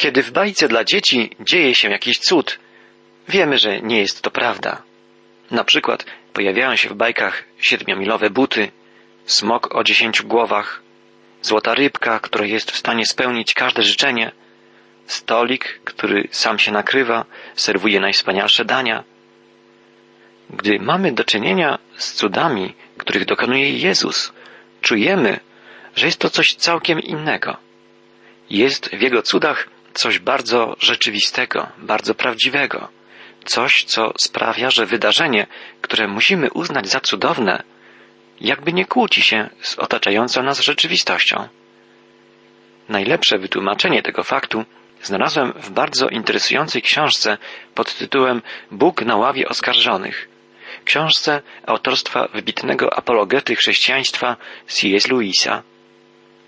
Kiedy w bajce dla dzieci dzieje się jakiś cud, wiemy, że nie jest to prawda. Na przykład pojawiają się w bajkach siedmiomilowe buty, smok o dziesięciu głowach, złota rybka, która jest w stanie spełnić każde życzenie, stolik, który sam się nakrywa, serwuje najwspanialsze dania. Gdy mamy do czynienia z cudami, których dokonuje Jezus, czujemy, że jest to coś całkiem innego. Jest w Jego cudach coś bardzo rzeczywistego, bardzo prawdziwego, coś, co sprawia, że wydarzenie, które musimy uznać za cudowne, jakby nie kłóci się z otaczającą nas rzeczywistością. Najlepsze wytłumaczenie tego faktu znalazłem w bardzo interesującej książce pod tytułem Bóg na ławie oskarżonych. Książce autorstwa wybitnego apologety chrześcijaństwa C.S. Lewisa.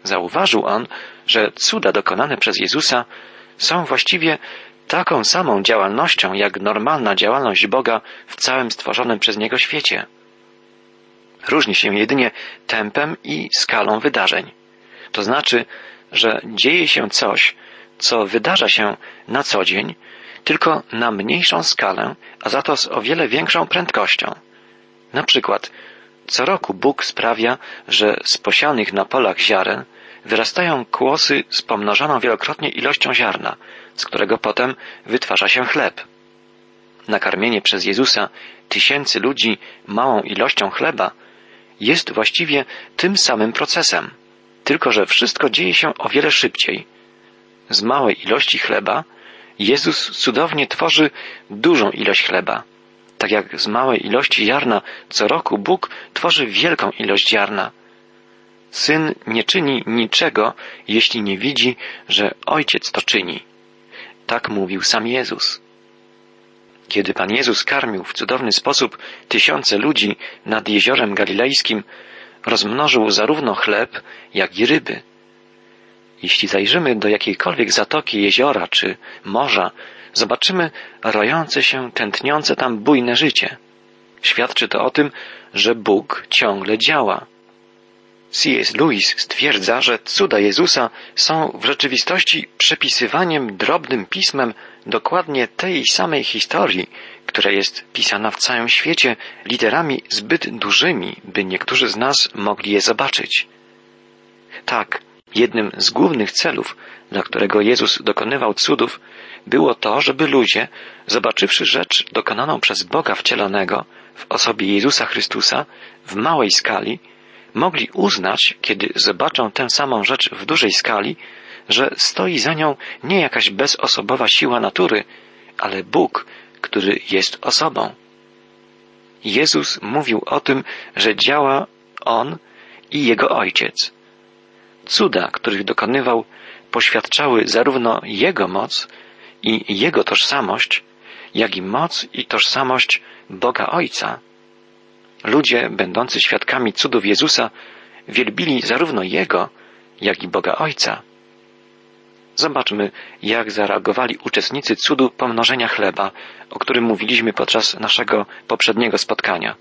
Zauważył on, że cuda dokonane przez Jezusa są właściwie taką samą działalnością jak normalna działalność Boga w całym stworzonym przez Niego świecie. Różni się jedynie tempem i skalą wydarzeń. To znaczy, że dzieje się coś, co wydarza się na co dzień, tylko na mniejszą skalę, a za to z o wiele większą prędkością. Na przykład, co roku Bóg sprawia, że z posianych na polach ziaren wyrastają kłosy z pomnożoną wielokrotnie ilością ziarna, z którego potem wytwarza się chleb. Nakarmienie przez Jezusa tysięcy ludzi małą ilością chleba jest właściwie tym samym procesem, tylko że wszystko dzieje się o wiele szybciej. Z małej ilości chleba Jezus cudownie tworzy dużą ilość chleba. Tak jak z małej ilości ziarna co roku Bóg tworzy wielką ilość ziarna. Syn nie czyni niczego, jeśli nie widzi, że Ojciec to czyni. Tak mówił sam Jezus. Kiedy Pan Jezus karmił w cudowny sposób tysiące ludzi nad jeziorem galilejskim, rozmnożył zarówno chleb, jak i ryby. Jeśli zajrzymy do jakiejkolwiek zatoki jeziora czy morza, zobaczymy rojące się, tętniące tam bujne życie. Świadczy to o tym, że Bóg ciągle działa. C.S. Lewis stwierdza, że cuda Jezusa są w rzeczywistości przepisywaniem drobnym pismem dokładnie tej samej historii, która jest pisana w całym świecie literami zbyt dużymi, by niektórzy z nas mogli je zobaczyć. Tak, jednym z głównych celów, dla którego Jezus dokonywał cudów, było to, żeby ludzie, zobaczywszy rzecz dokonaną przez Boga wcielonego w osobie Jezusa Chrystusa w małej skali, mogli uznać, kiedy zobaczą tę samą rzecz w dużej skali, że stoi za nią nie jakaś bezosobowa siła natury, ale Bóg, który jest osobą. Jezus mówił o tym, że działa On i Jego Ojciec. Cuda, których dokonywał, poświadczały zarówno Jego moc i Jego tożsamość, jak i moc i tożsamość Boga Ojca. Ludzie, będący świadkami cudów Jezusa, wielbili zarówno Jego, jak i Boga Ojca. Zobaczmy, jak zareagowali uczestnicy cudu pomnożenia chleba, o którym mówiliśmy podczas naszego poprzedniego spotkania.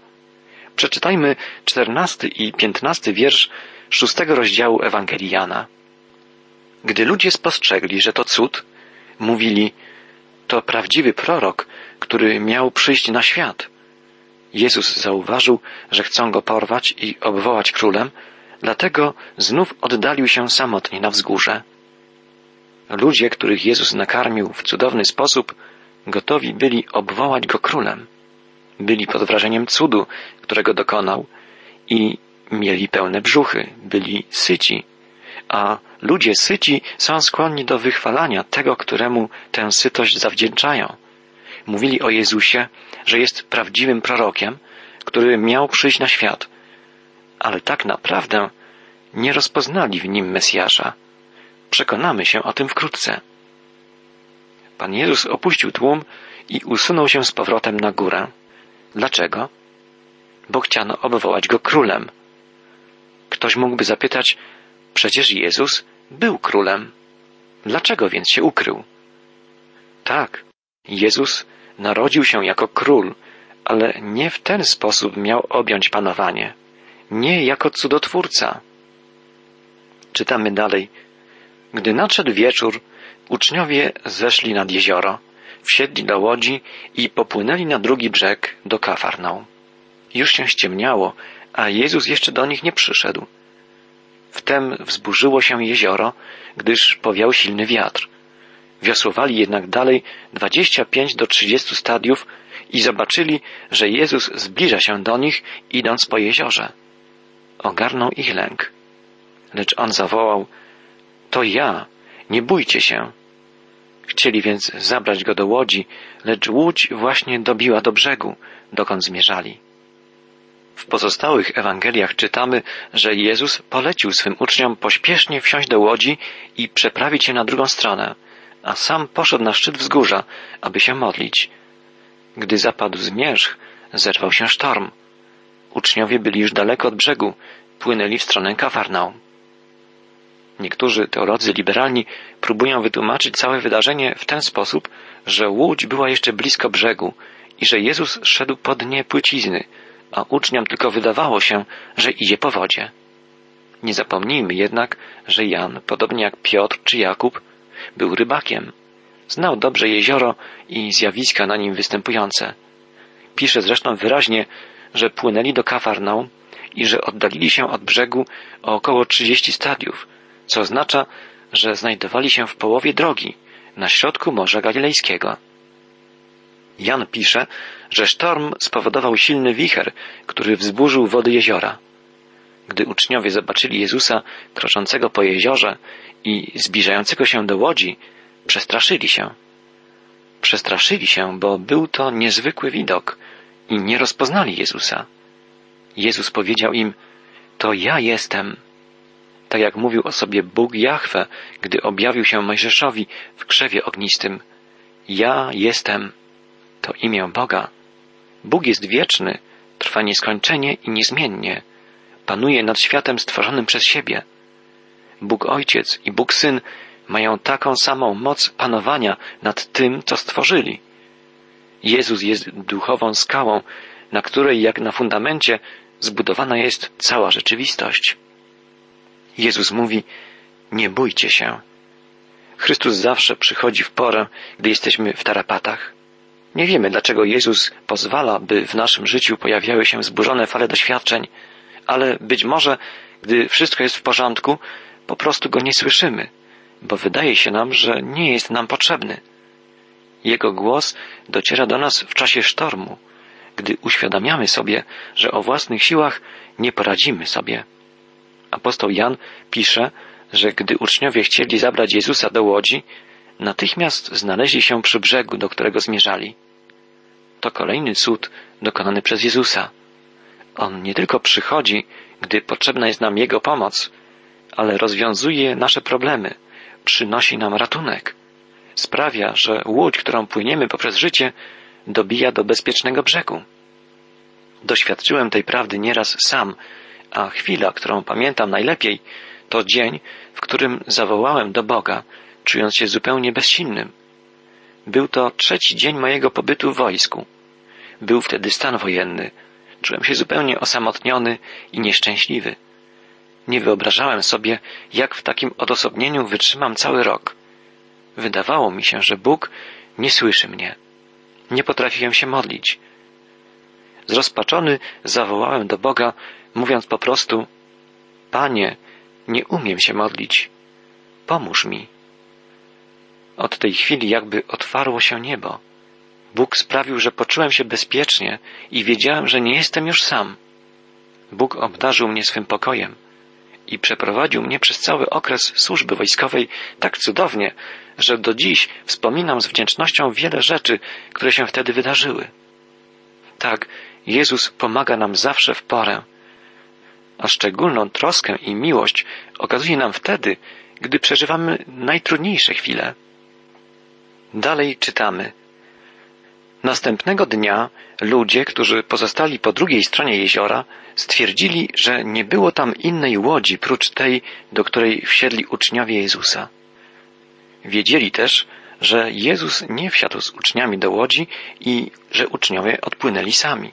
Przeczytajmy czternasty i piętnasty wiersz szóstego rozdziału Ewangelii Jana. Gdy ludzie spostrzegli, że to cud, mówili, to prawdziwy prorok, który miał przyjść na świat. Jezus zauważył, że chcą go porwać i obwołać królem, dlatego znów oddalił się samotnie na wzgórze. Ludzie, których Jezus nakarmił w cudowny sposób, gotowi byli obwołać go królem. Byli pod wrażeniem cudu, którego dokonał i mieli pełne brzuchy, byli syci. A ludzie syci są skłonni do wychwalania tego, któremu tę sytość zawdzięczają. Mówili o Jezusie, że jest prawdziwym prorokiem, który miał przyjść na świat, ale tak naprawdę nie rozpoznali w nim Mesjasza. Przekonamy się o tym wkrótce. Pan Jezus opuścił tłum i usunął się z powrotem na górę. Dlaczego? Bo chciano obwołać go królem. Ktoś mógłby zapytać, przecież Jezus był królem. Dlaczego więc się ukrył? Tak, Jezus narodził się jako król, ale nie w ten sposób miał objąć panowanie. Nie jako cudotwórca. Czytamy dalej. Gdy nadszedł wieczór, Uczniowie zeszli nad jezioro, wsiedli do łodzi i popłynęli na drugi brzeg do Kafarnaum. Już się ściemniało, a Jezus jeszcze do nich nie przyszedł. Wtem wzburzyło się jezioro, gdyż powiał silny wiatr. Wiosłowali jednak dalej dwadzieścia pięć do trzydziestu stadiów i zobaczyli, że Jezus zbliża się do nich, idąc po jeziorze. Ogarnął ich lęk. Lecz on zawołał, to ja, nie bójcie się. Chcieli więc zabrać go do łodzi, lecz łódź właśnie dobiła do brzegu, dokąd zmierzali. W pozostałych Ewangeliach czytamy, że Jezus polecił swym uczniom pośpiesznie wsiąść do łodzi i przeprawić się na drugą stronę, a sam poszedł na szczyt wzgórza, aby się modlić. Gdy zapadł zmierzch, zerwał się sztorm. Uczniowie byli już daleko od brzegu, płynęli w stronę Kafarnaum. Niektórzy teolodzy liberalni próbują wytłumaczyć całe wydarzenie w ten sposób, że łódź była jeszcze blisko brzegu i że Jezus szedł po dnie płycizny, a uczniom tylko wydawało się, że idzie po wodzie. Nie zapomnijmy jednak, że Jan, podobnie jak Piotr czy Jakub, był rybakiem. Znał dobrze jezioro i zjawiska na nim występujące. Pisze zresztą wyraźnie, że płynęli do Kafarnaum i że oddalili się od brzegu o około trzydzieści stadiów, co oznacza, że znajdowali się w połowie drogi, na środku Morza Galilejskiego. Jan pisze, że sztorm spowodował silny wicher, który wzburzył wody jeziora. Gdy uczniowie zobaczyli Jezusa kroczącego po jeziorze i zbliżającego się do łodzi, przestraszyli się. Przestraszyli się, bo był to niezwykły widok i nie rozpoznali Jezusa. Jezus powiedział im, to ja jestem. Tak jak mówił o sobie Bóg Jahwe, gdy objawił się Mojżeszowi w krzewie ognistym. Ja jestem. To imię Boga. Bóg jest wieczny, trwa nieskończenie i niezmiennie. Panuje nad światem stworzonym przez siebie. Bóg Ojciec i Bóg Syn mają taką samą moc panowania nad tym, co stworzyli. Jezus jest duchową skałą, na której jak na fundamencie zbudowana jest cała rzeczywistość. Jezus mówi, nie bójcie się. Chrystus zawsze przychodzi w porę, gdy jesteśmy w tarapatach. Nie wiemy, dlaczego Jezus pozwala, by w naszym życiu pojawiały się zburzone fale doświadczeń, ale być może, gdy wszystko jest w porządku, po prostu go nie słyszymy, bo wydaje się nam, że nie jest nam potrzebny. Jego głos dociera do nas w czasie sztormu, gdy uświadamiamy sobie, że o własnych siłach nie poradzimy sobie. Apostoł Jan pisze, że gdy uczniowie chcieli zabrać Jezusa do łodzi, natychmiast znaleźli się przy brzegu, do którego zmierzali. To kolejny cud dokonany przez Jezusa. On nie tylko przychodzi, gdy potrzebna jest nam Jego pomoc, ale rozwiązuje nasze problemy, przynosi nam ratunek. Sprawia, że łódź, którą płyniemy poprzez życie, dobija do bezpiecznego brzegu. Doświadczyłem tej prawdy nieraz sam, a chwila, którą pamiętam najlepiej, to dzień, w którym zawołałem do Boga, czując się zupełnie bezsilnym. Był to trzeci dzień mojego pobytu w wojsku. Był wtedy stan wojenny. Czułem się zupełnie osamotniony i nieszczęśliwy. Nie wyobrażałem sobie, jak w takim odosobnieniu wytrzymam cały rok. Wydawało mi się, że Bóg nie słyszy mnie. Nie potrafiłem się modlić. Zrozpaczony zawołałem do Boga, mówiąc po prostu: Panie, nie umiem się modlić. Pomóż mi. Od tej chwili jakby otwarło się niebo. Bóg sprawił, że poczułem się bezpiecznie i wiedziałem, że nie jestem już sam. Bóg obdarzył mnie swym pokojem i przeprowadził mnie przez cały okres służby wojskowej tak cudownie, że do dziś wspominam z wdzięcznością wiele rzeczy, które się wtedy wydarzyły. Tak, Jezus pomaga nam zawsze w porę, a szczególną troskę i miłość okazuje nam wtedy, gdy przeżywamy najtrudniejsze chwile. Dalej czytamy. Następnego dnia ludzie, którzy pozostali po drugiej stronie jeziora, stwierdzili, że nie było tam innej łodzi prócz tej, do której wsiedli uczniowie Jezusa. Wiedzieli też, że Jezus nie wsiadł z uczniami do łodzi i że uczniowie odpłynęli sami.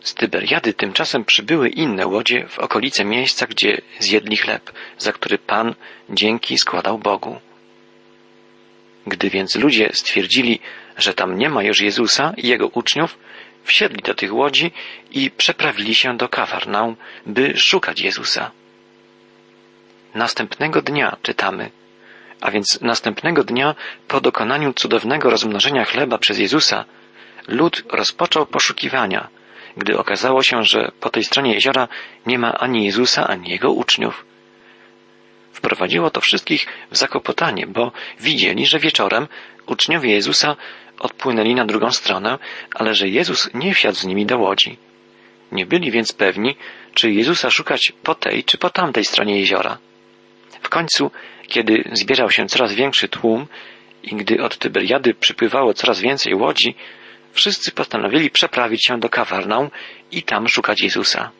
Z Tyberiady tymczasem przybyły inne łodzie w okolice miejsca, gdzie zjedli chleb, za który Pan dzięki składał Bogu. Gdy więc ludzie stwierdzili, że tam nie ma już Jezusa i jego uczniów, wsiedli do tych łodzi i przeprawili się do Kafarnaum, by szukać Jezusa. Następnego dnia czytamy, a więc następnego dnia po dokonaniu cudownego rozmnożenia chleba przez Jezusa, lud rozpoczął poszukiwania, gdy okazało się, że po tej stronie jeziora nie ma ani Jezusa, ani jego uczniów. Wprowadziło to wszystkich w zakopotanie, bo widzieli, że wieczorem uczniowie Jezusa odpłynęli na drugą stronę, ale że Jezus nie wsiadł z nimi do łodzi. Nie byli więc pewni, czy Jezusa szukać po tej czy po tamtej stronie jeziora. W końcu, kiedy zbierał się coraz większy tłum i gdy od Tyberiady przypływało coraz więcej łodzi, wszyscy postanowili przeprawić się do Kafarnaum i tam szukać Jezusa.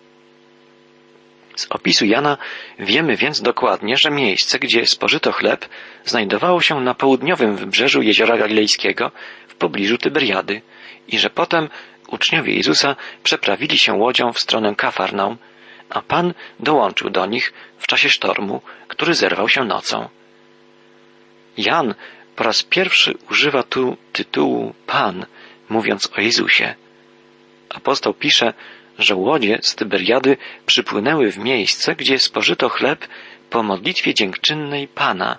Z opisu Jana wiemy więc dokładnie, że miejsce, gdzie spożyto chleb, znajdowało się na południowym wybrzeżu jeziora Galilejskiego w pobliżu Tyberiady i że potem uczniowie Jezusa przeprawili się łodzią w stronę Kafarnaum, a Pan dołączył do nich w czasie sztormu, który zerwał się nocą. Jan po raz pierwszy używa tu tytułu Pan, mówiąc o Jezusie. Apostoł pisze, że łodzie z Tyberiady przypłynęły w miejsce, gdzie spożyto chleb po modlitwie dziękczynnej Pana.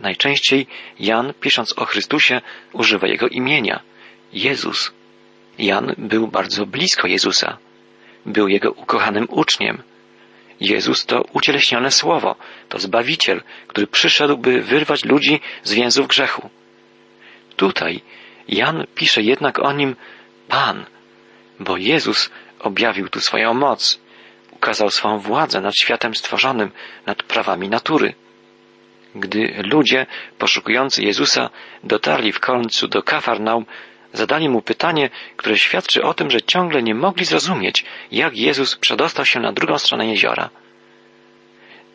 Najczęściej Jan, pisząc o Chrystusie, używa jego imienia Jezus. Jan był bardzo blisko Jezusa. Był jego ukochanym uczniem. Jezus to ucieleśnione słowo, to Zbawiciel, który przyszedł, by wyrwać ludzi z więzów grzechu. Tutaj Jan pisze jednak o nim Pan, bo Jezus objawił tu swoją moc, ukazał swą władzę nad światem stworzonym, nad prawami natury. Gdy ludzie poszukujący Jezusa dotarli w końcu do Kafarnaum, zadali mu pytanie, które świadczy o tym, że ciągle nie mogli zrozumieć, jak Jezus przedostał się na drugą stronę jeziora.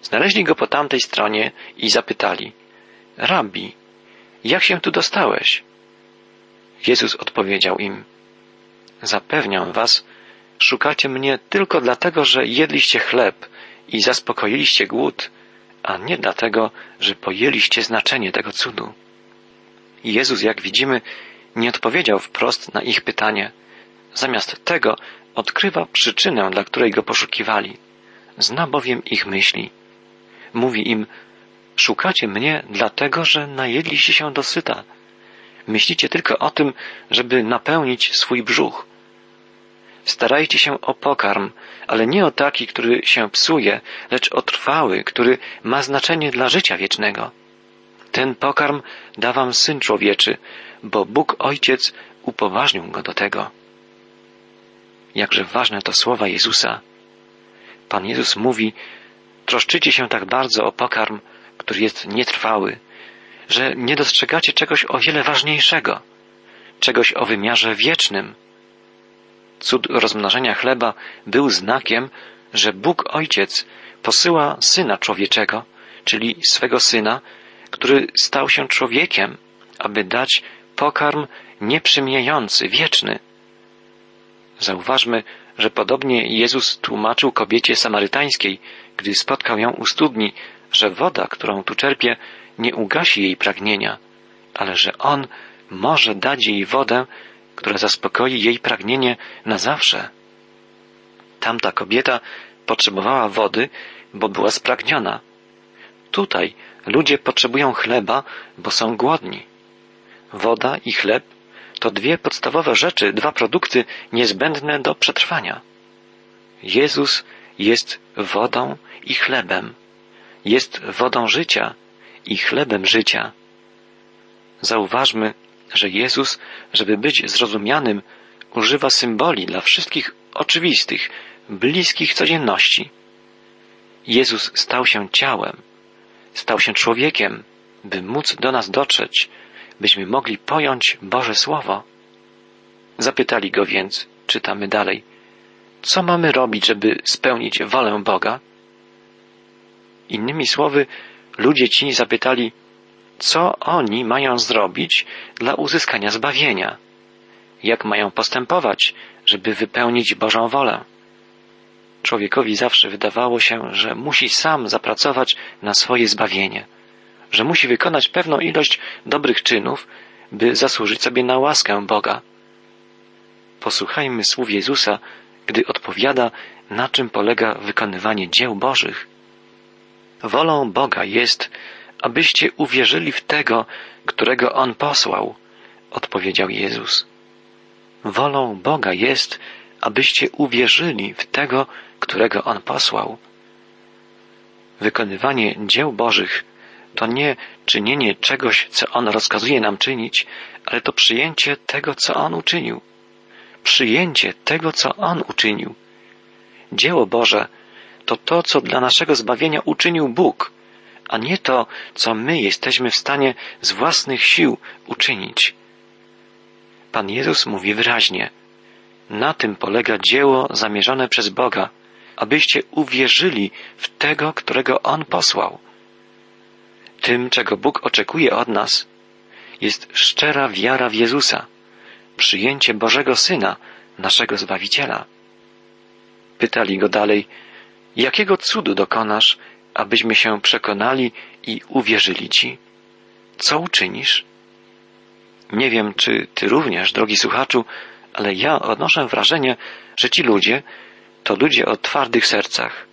Znaleźli go po tamtej stronie i zapytali: Rabbi, jak się tu dostałeś? Jezus odpowiedział im: Zapewniam was, szukacie mnie tylko dlatego, że jedliście chleb i zaspokoiliście głód, a nie dlatego, że pojęliście znaczenie tego cudu. Jezus, jak widzimy, nie odpowiedział wprost na ich pytanie. Zamiast tego odkrywa przyczynę, dla której go poszukiwali. Zna bowiem ich myśli. Mówi im, szukacie mnie dlatego, że najedliście się dosyta. Myślicie tylko o tym, żeby napełnić swój brzuch. Starajcie się o pokarm, ale nie o taki, który się psuje, lecz o trwały, który ma znaczenie dla życia wiecznego. Ten pokarm da wam Syn Człowieczy, bo Bóg Ojciec upoważnił go do tego. Jakże ważne to słowa Jezusa. Pan Jezus mówi, troszczycie się tak bardzo o pokarm, który jest nietrwały, że nie dostrzegacie czegoś o wiele ważniejszego, czegoś o wymiarze wiecznym. Cud rozmnożenia chleba był znakiem, że Bóg Ojciec posyła Syna Człowieczego, czyli swego Syna, który stał się człowiekiem, aby dać pokarm nieprzymijający, wieczny. Zauważmy, że podobnie Jezus tłumaczył kobiecie samarytańskiej, gdy spotkał ją u studni, że woda, którą tu czerpie, nie ugasi jej pragnienia, ale że On może dać jej wodę, która zaspokoi jej pragnienie na zawsze. Tamta kobieta potrzebowała wody, bo była spragniona. Tutaj ludzie potrzebują chleba, bo są głodni. Woda i chleb to dwie podstawowe rzeczy, dwa produkty niezbędne do przetrwania. Jezus jest wodą i chlebem. Jest wodą życia i chlebem życia. Zauważmy, że Jezus, żeby być zrozumianym, używa symboli dla wszystkich oczywistych, bliskich codzienności. Jezus stał się ciałem, stał się człowiekiem, by móc do nas dotrzeć, byśmy mogli pojąć Boże Słowo. Zapytali go więc, czytamy dalej, co mamy robić, żeby spełnić wolę Boga? Innymi słowy, ludzie ci zapytali, co oni mają zrobić dla uzyskania zbawienia, jak mają postępować, żeby wypełnić Bożą wolę. Człowiekowi zawsze wydawało się, że musi sam zapracować na swoje zbawienie, że musi wykonać pewną ilość dobrych czynów, by zasłużyć sobie na łaskę Boga. Posłuchajmy słów Jezusa, gdy odpowiada, na czym polega wykonywanie dzieł Bożych. Wolą Boga jest, abyście uwierzyli w tego, którego On posłał, odpowiedział Jezus. Wolą Boga jest, abyście uwierzyli w tego, którego On posłał. Wykonywanie dzieł Bożych to nie czynienie czegoś, co On rozkazuje nam czynić, ale to przyjęcie tego, co On uczynił. Przyjęcie tego, co On uczynił. Dzieło Boże to to, co dla naszego zbawienia uczynił Bóg, a nie to, co my jesteśmy w stanie z własnych sił uczynić. Pan Jezus mówi wyraźnie, na tym polega dzieło zamierzone przez Boga, abyście uwierzyli w tego, którego On posłał. Tym, czego Bóg oczekuje od nas, jest szczera wiara w Jezusa, przyjęcie Bożego Syna, naszego Zbawiciela. Pytali go dalej, jakiego cudu dokonasz, abyśmy się przekonali i uwierzyli Ci? Co uczynisz? Nie wiem, czy Ty również, drogi słuchaczu, ale ja odnoszę wrażenie, że ci ludzie to ludzie o twardych sercach.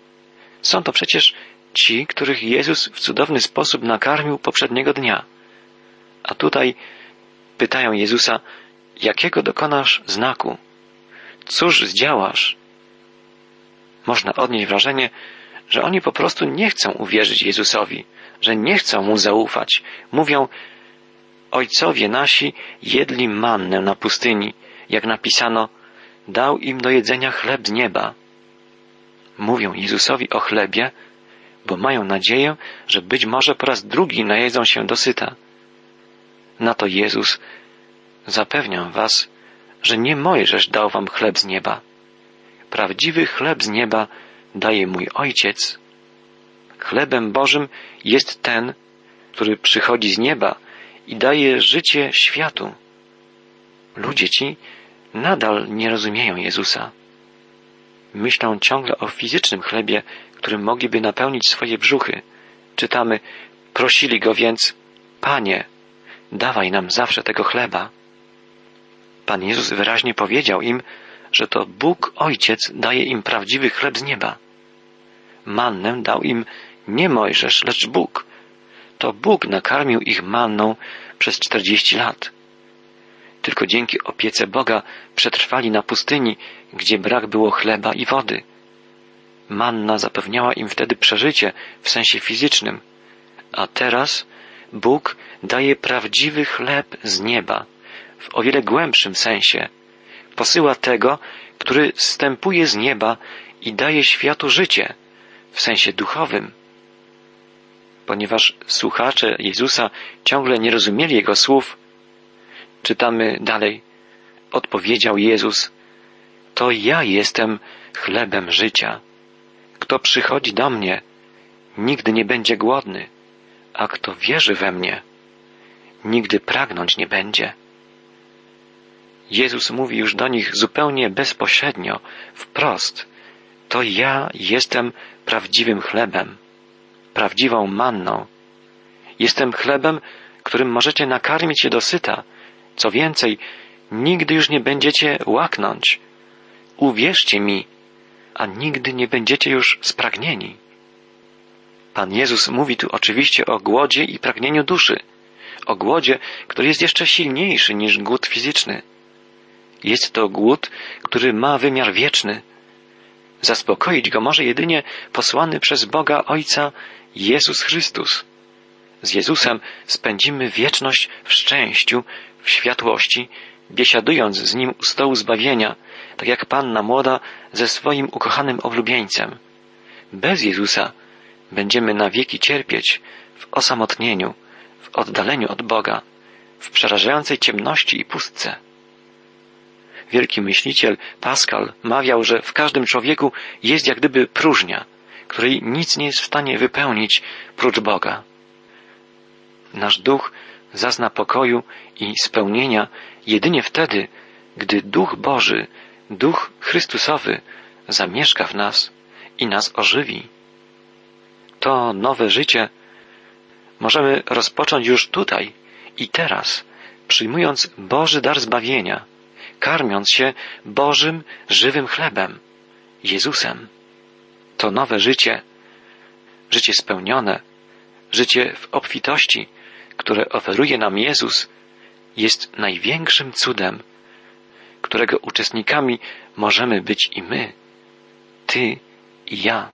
Są to przecież ci, których Jezus w cudowny sposób nakarmił poprzedniego dnia. A tutaj pytają Jezusa, jakiego dokonasz znaku? Cóż zdziałasz? Można odnieść wrażenie, że oni po prostu nie chcą uwierzyć Jezusowi, że nie chcą mu zaufać. Mówią, ojcowie nasi jedli mannę na pustyni, jak napisano, dał im do jedzenia chleb z nieba. Mówią Jezusowi o chlebie, bo mają nadzieję, że być może po raz drugi najedzą się dosyta. Na to Jezus, zapewniam was, że nie Mojżesz dał wam chleb z nieba. Prawdziwy chleb z nieba daje mój Ojciec. Chlebem Bożym jest ten, który przychodzi z nieba i daje życie światu. Ludzie ci nadal nie rozumieją Jezusa. Myślą ciągle o fizycznym chlebie, którym mogliby napełnić swoje brzuchy. Czytamy, prosili go więc, Panie, dawaj nam zawsze tego chleba. Pan Jezus wyraźnie powiedział im, że to Bóg Ojciec daje im prawdziwy chleb z nieba. Mannę dał im nie Mojżesz, lecz Bóg. To Bóg nakarmił ich manną przez czterdzieści lat. Tylko dzięki opiece Boga przetrwali na pustyni, gdzie brak było chleba i wody. Manna zapewniała im wtedy przeżycie w sensie fizycznym, a teraz Bóg daje prawdziwy chleb z nieba, w o wiele głębszym sensie. Posyła tego, który stępuje z nieba i daje światu życie, w sensie duchowym. Ponieważ słuchacze Jezusa ciągle nie rozumieli Jego słów, Czytamy dalej. Odpowiedział Jezus, to ja jestem chlebem życia. Kto przychodzi do mnie, nigdy nie będzie głodny, a kto wierzy we mnie, nigdy pragnąć nie będzie. Jezus mówi już do nich zupełnie bezpośrednio, wprost. To ja jestem prawdziwym chlebem, prawdziwą manną. Jestem chlebem, którym możecie nakarmić się dosyta, co więcej, nigdy już nie będziecie łaknąć. Uwierzcie mi, a nigdy nie będziecie już spragnieni. Pan Jezus mówi tu oczywiście o głodzie i pragnieniu duszy, o głodzie, który jest jeszcze silniejszy niż głód fizyczny. Jest to głód, który ma wymiar wieczny. Zaspokoić go może jedynie posłany przez Boga Ojca Jezus Chrystus. Z Jezusem spędzimy wieczność w szczęściu, w światłości, biesiadując z Nim u stołu zbawienia, tak jak panna młoda ze swoim ukochanym oblubieńcem. Bez Jezusa będziemy na wieki cierpieć w osamotnieniu, w oddaleniu od Boga, w przerażającej ciemności i pustce. Wielki myśliciel Pascal mawiał, że w każdym człowieku jest jak gdyby próżnia, której nic nie jest w stanie wypełnić prócz Boga. Nasz duch zazna pokoju i spełnienia jedynie wtedy, gdy Duch Boży, Duch Chrystusowy zamieszka w nas i nas ożywi. To nowe życie możemy rozpocząć już tutaj i teraz, przyjmując Boży dar zbawienia, karmiąc się Bożym żywym chlebem, Jezusem. To nowe życie, życie spełnione, życie w obfitości, które oferuje nam Jezus, jest największym cudem, którego uczestnikami możemy być i my, Ty i ja.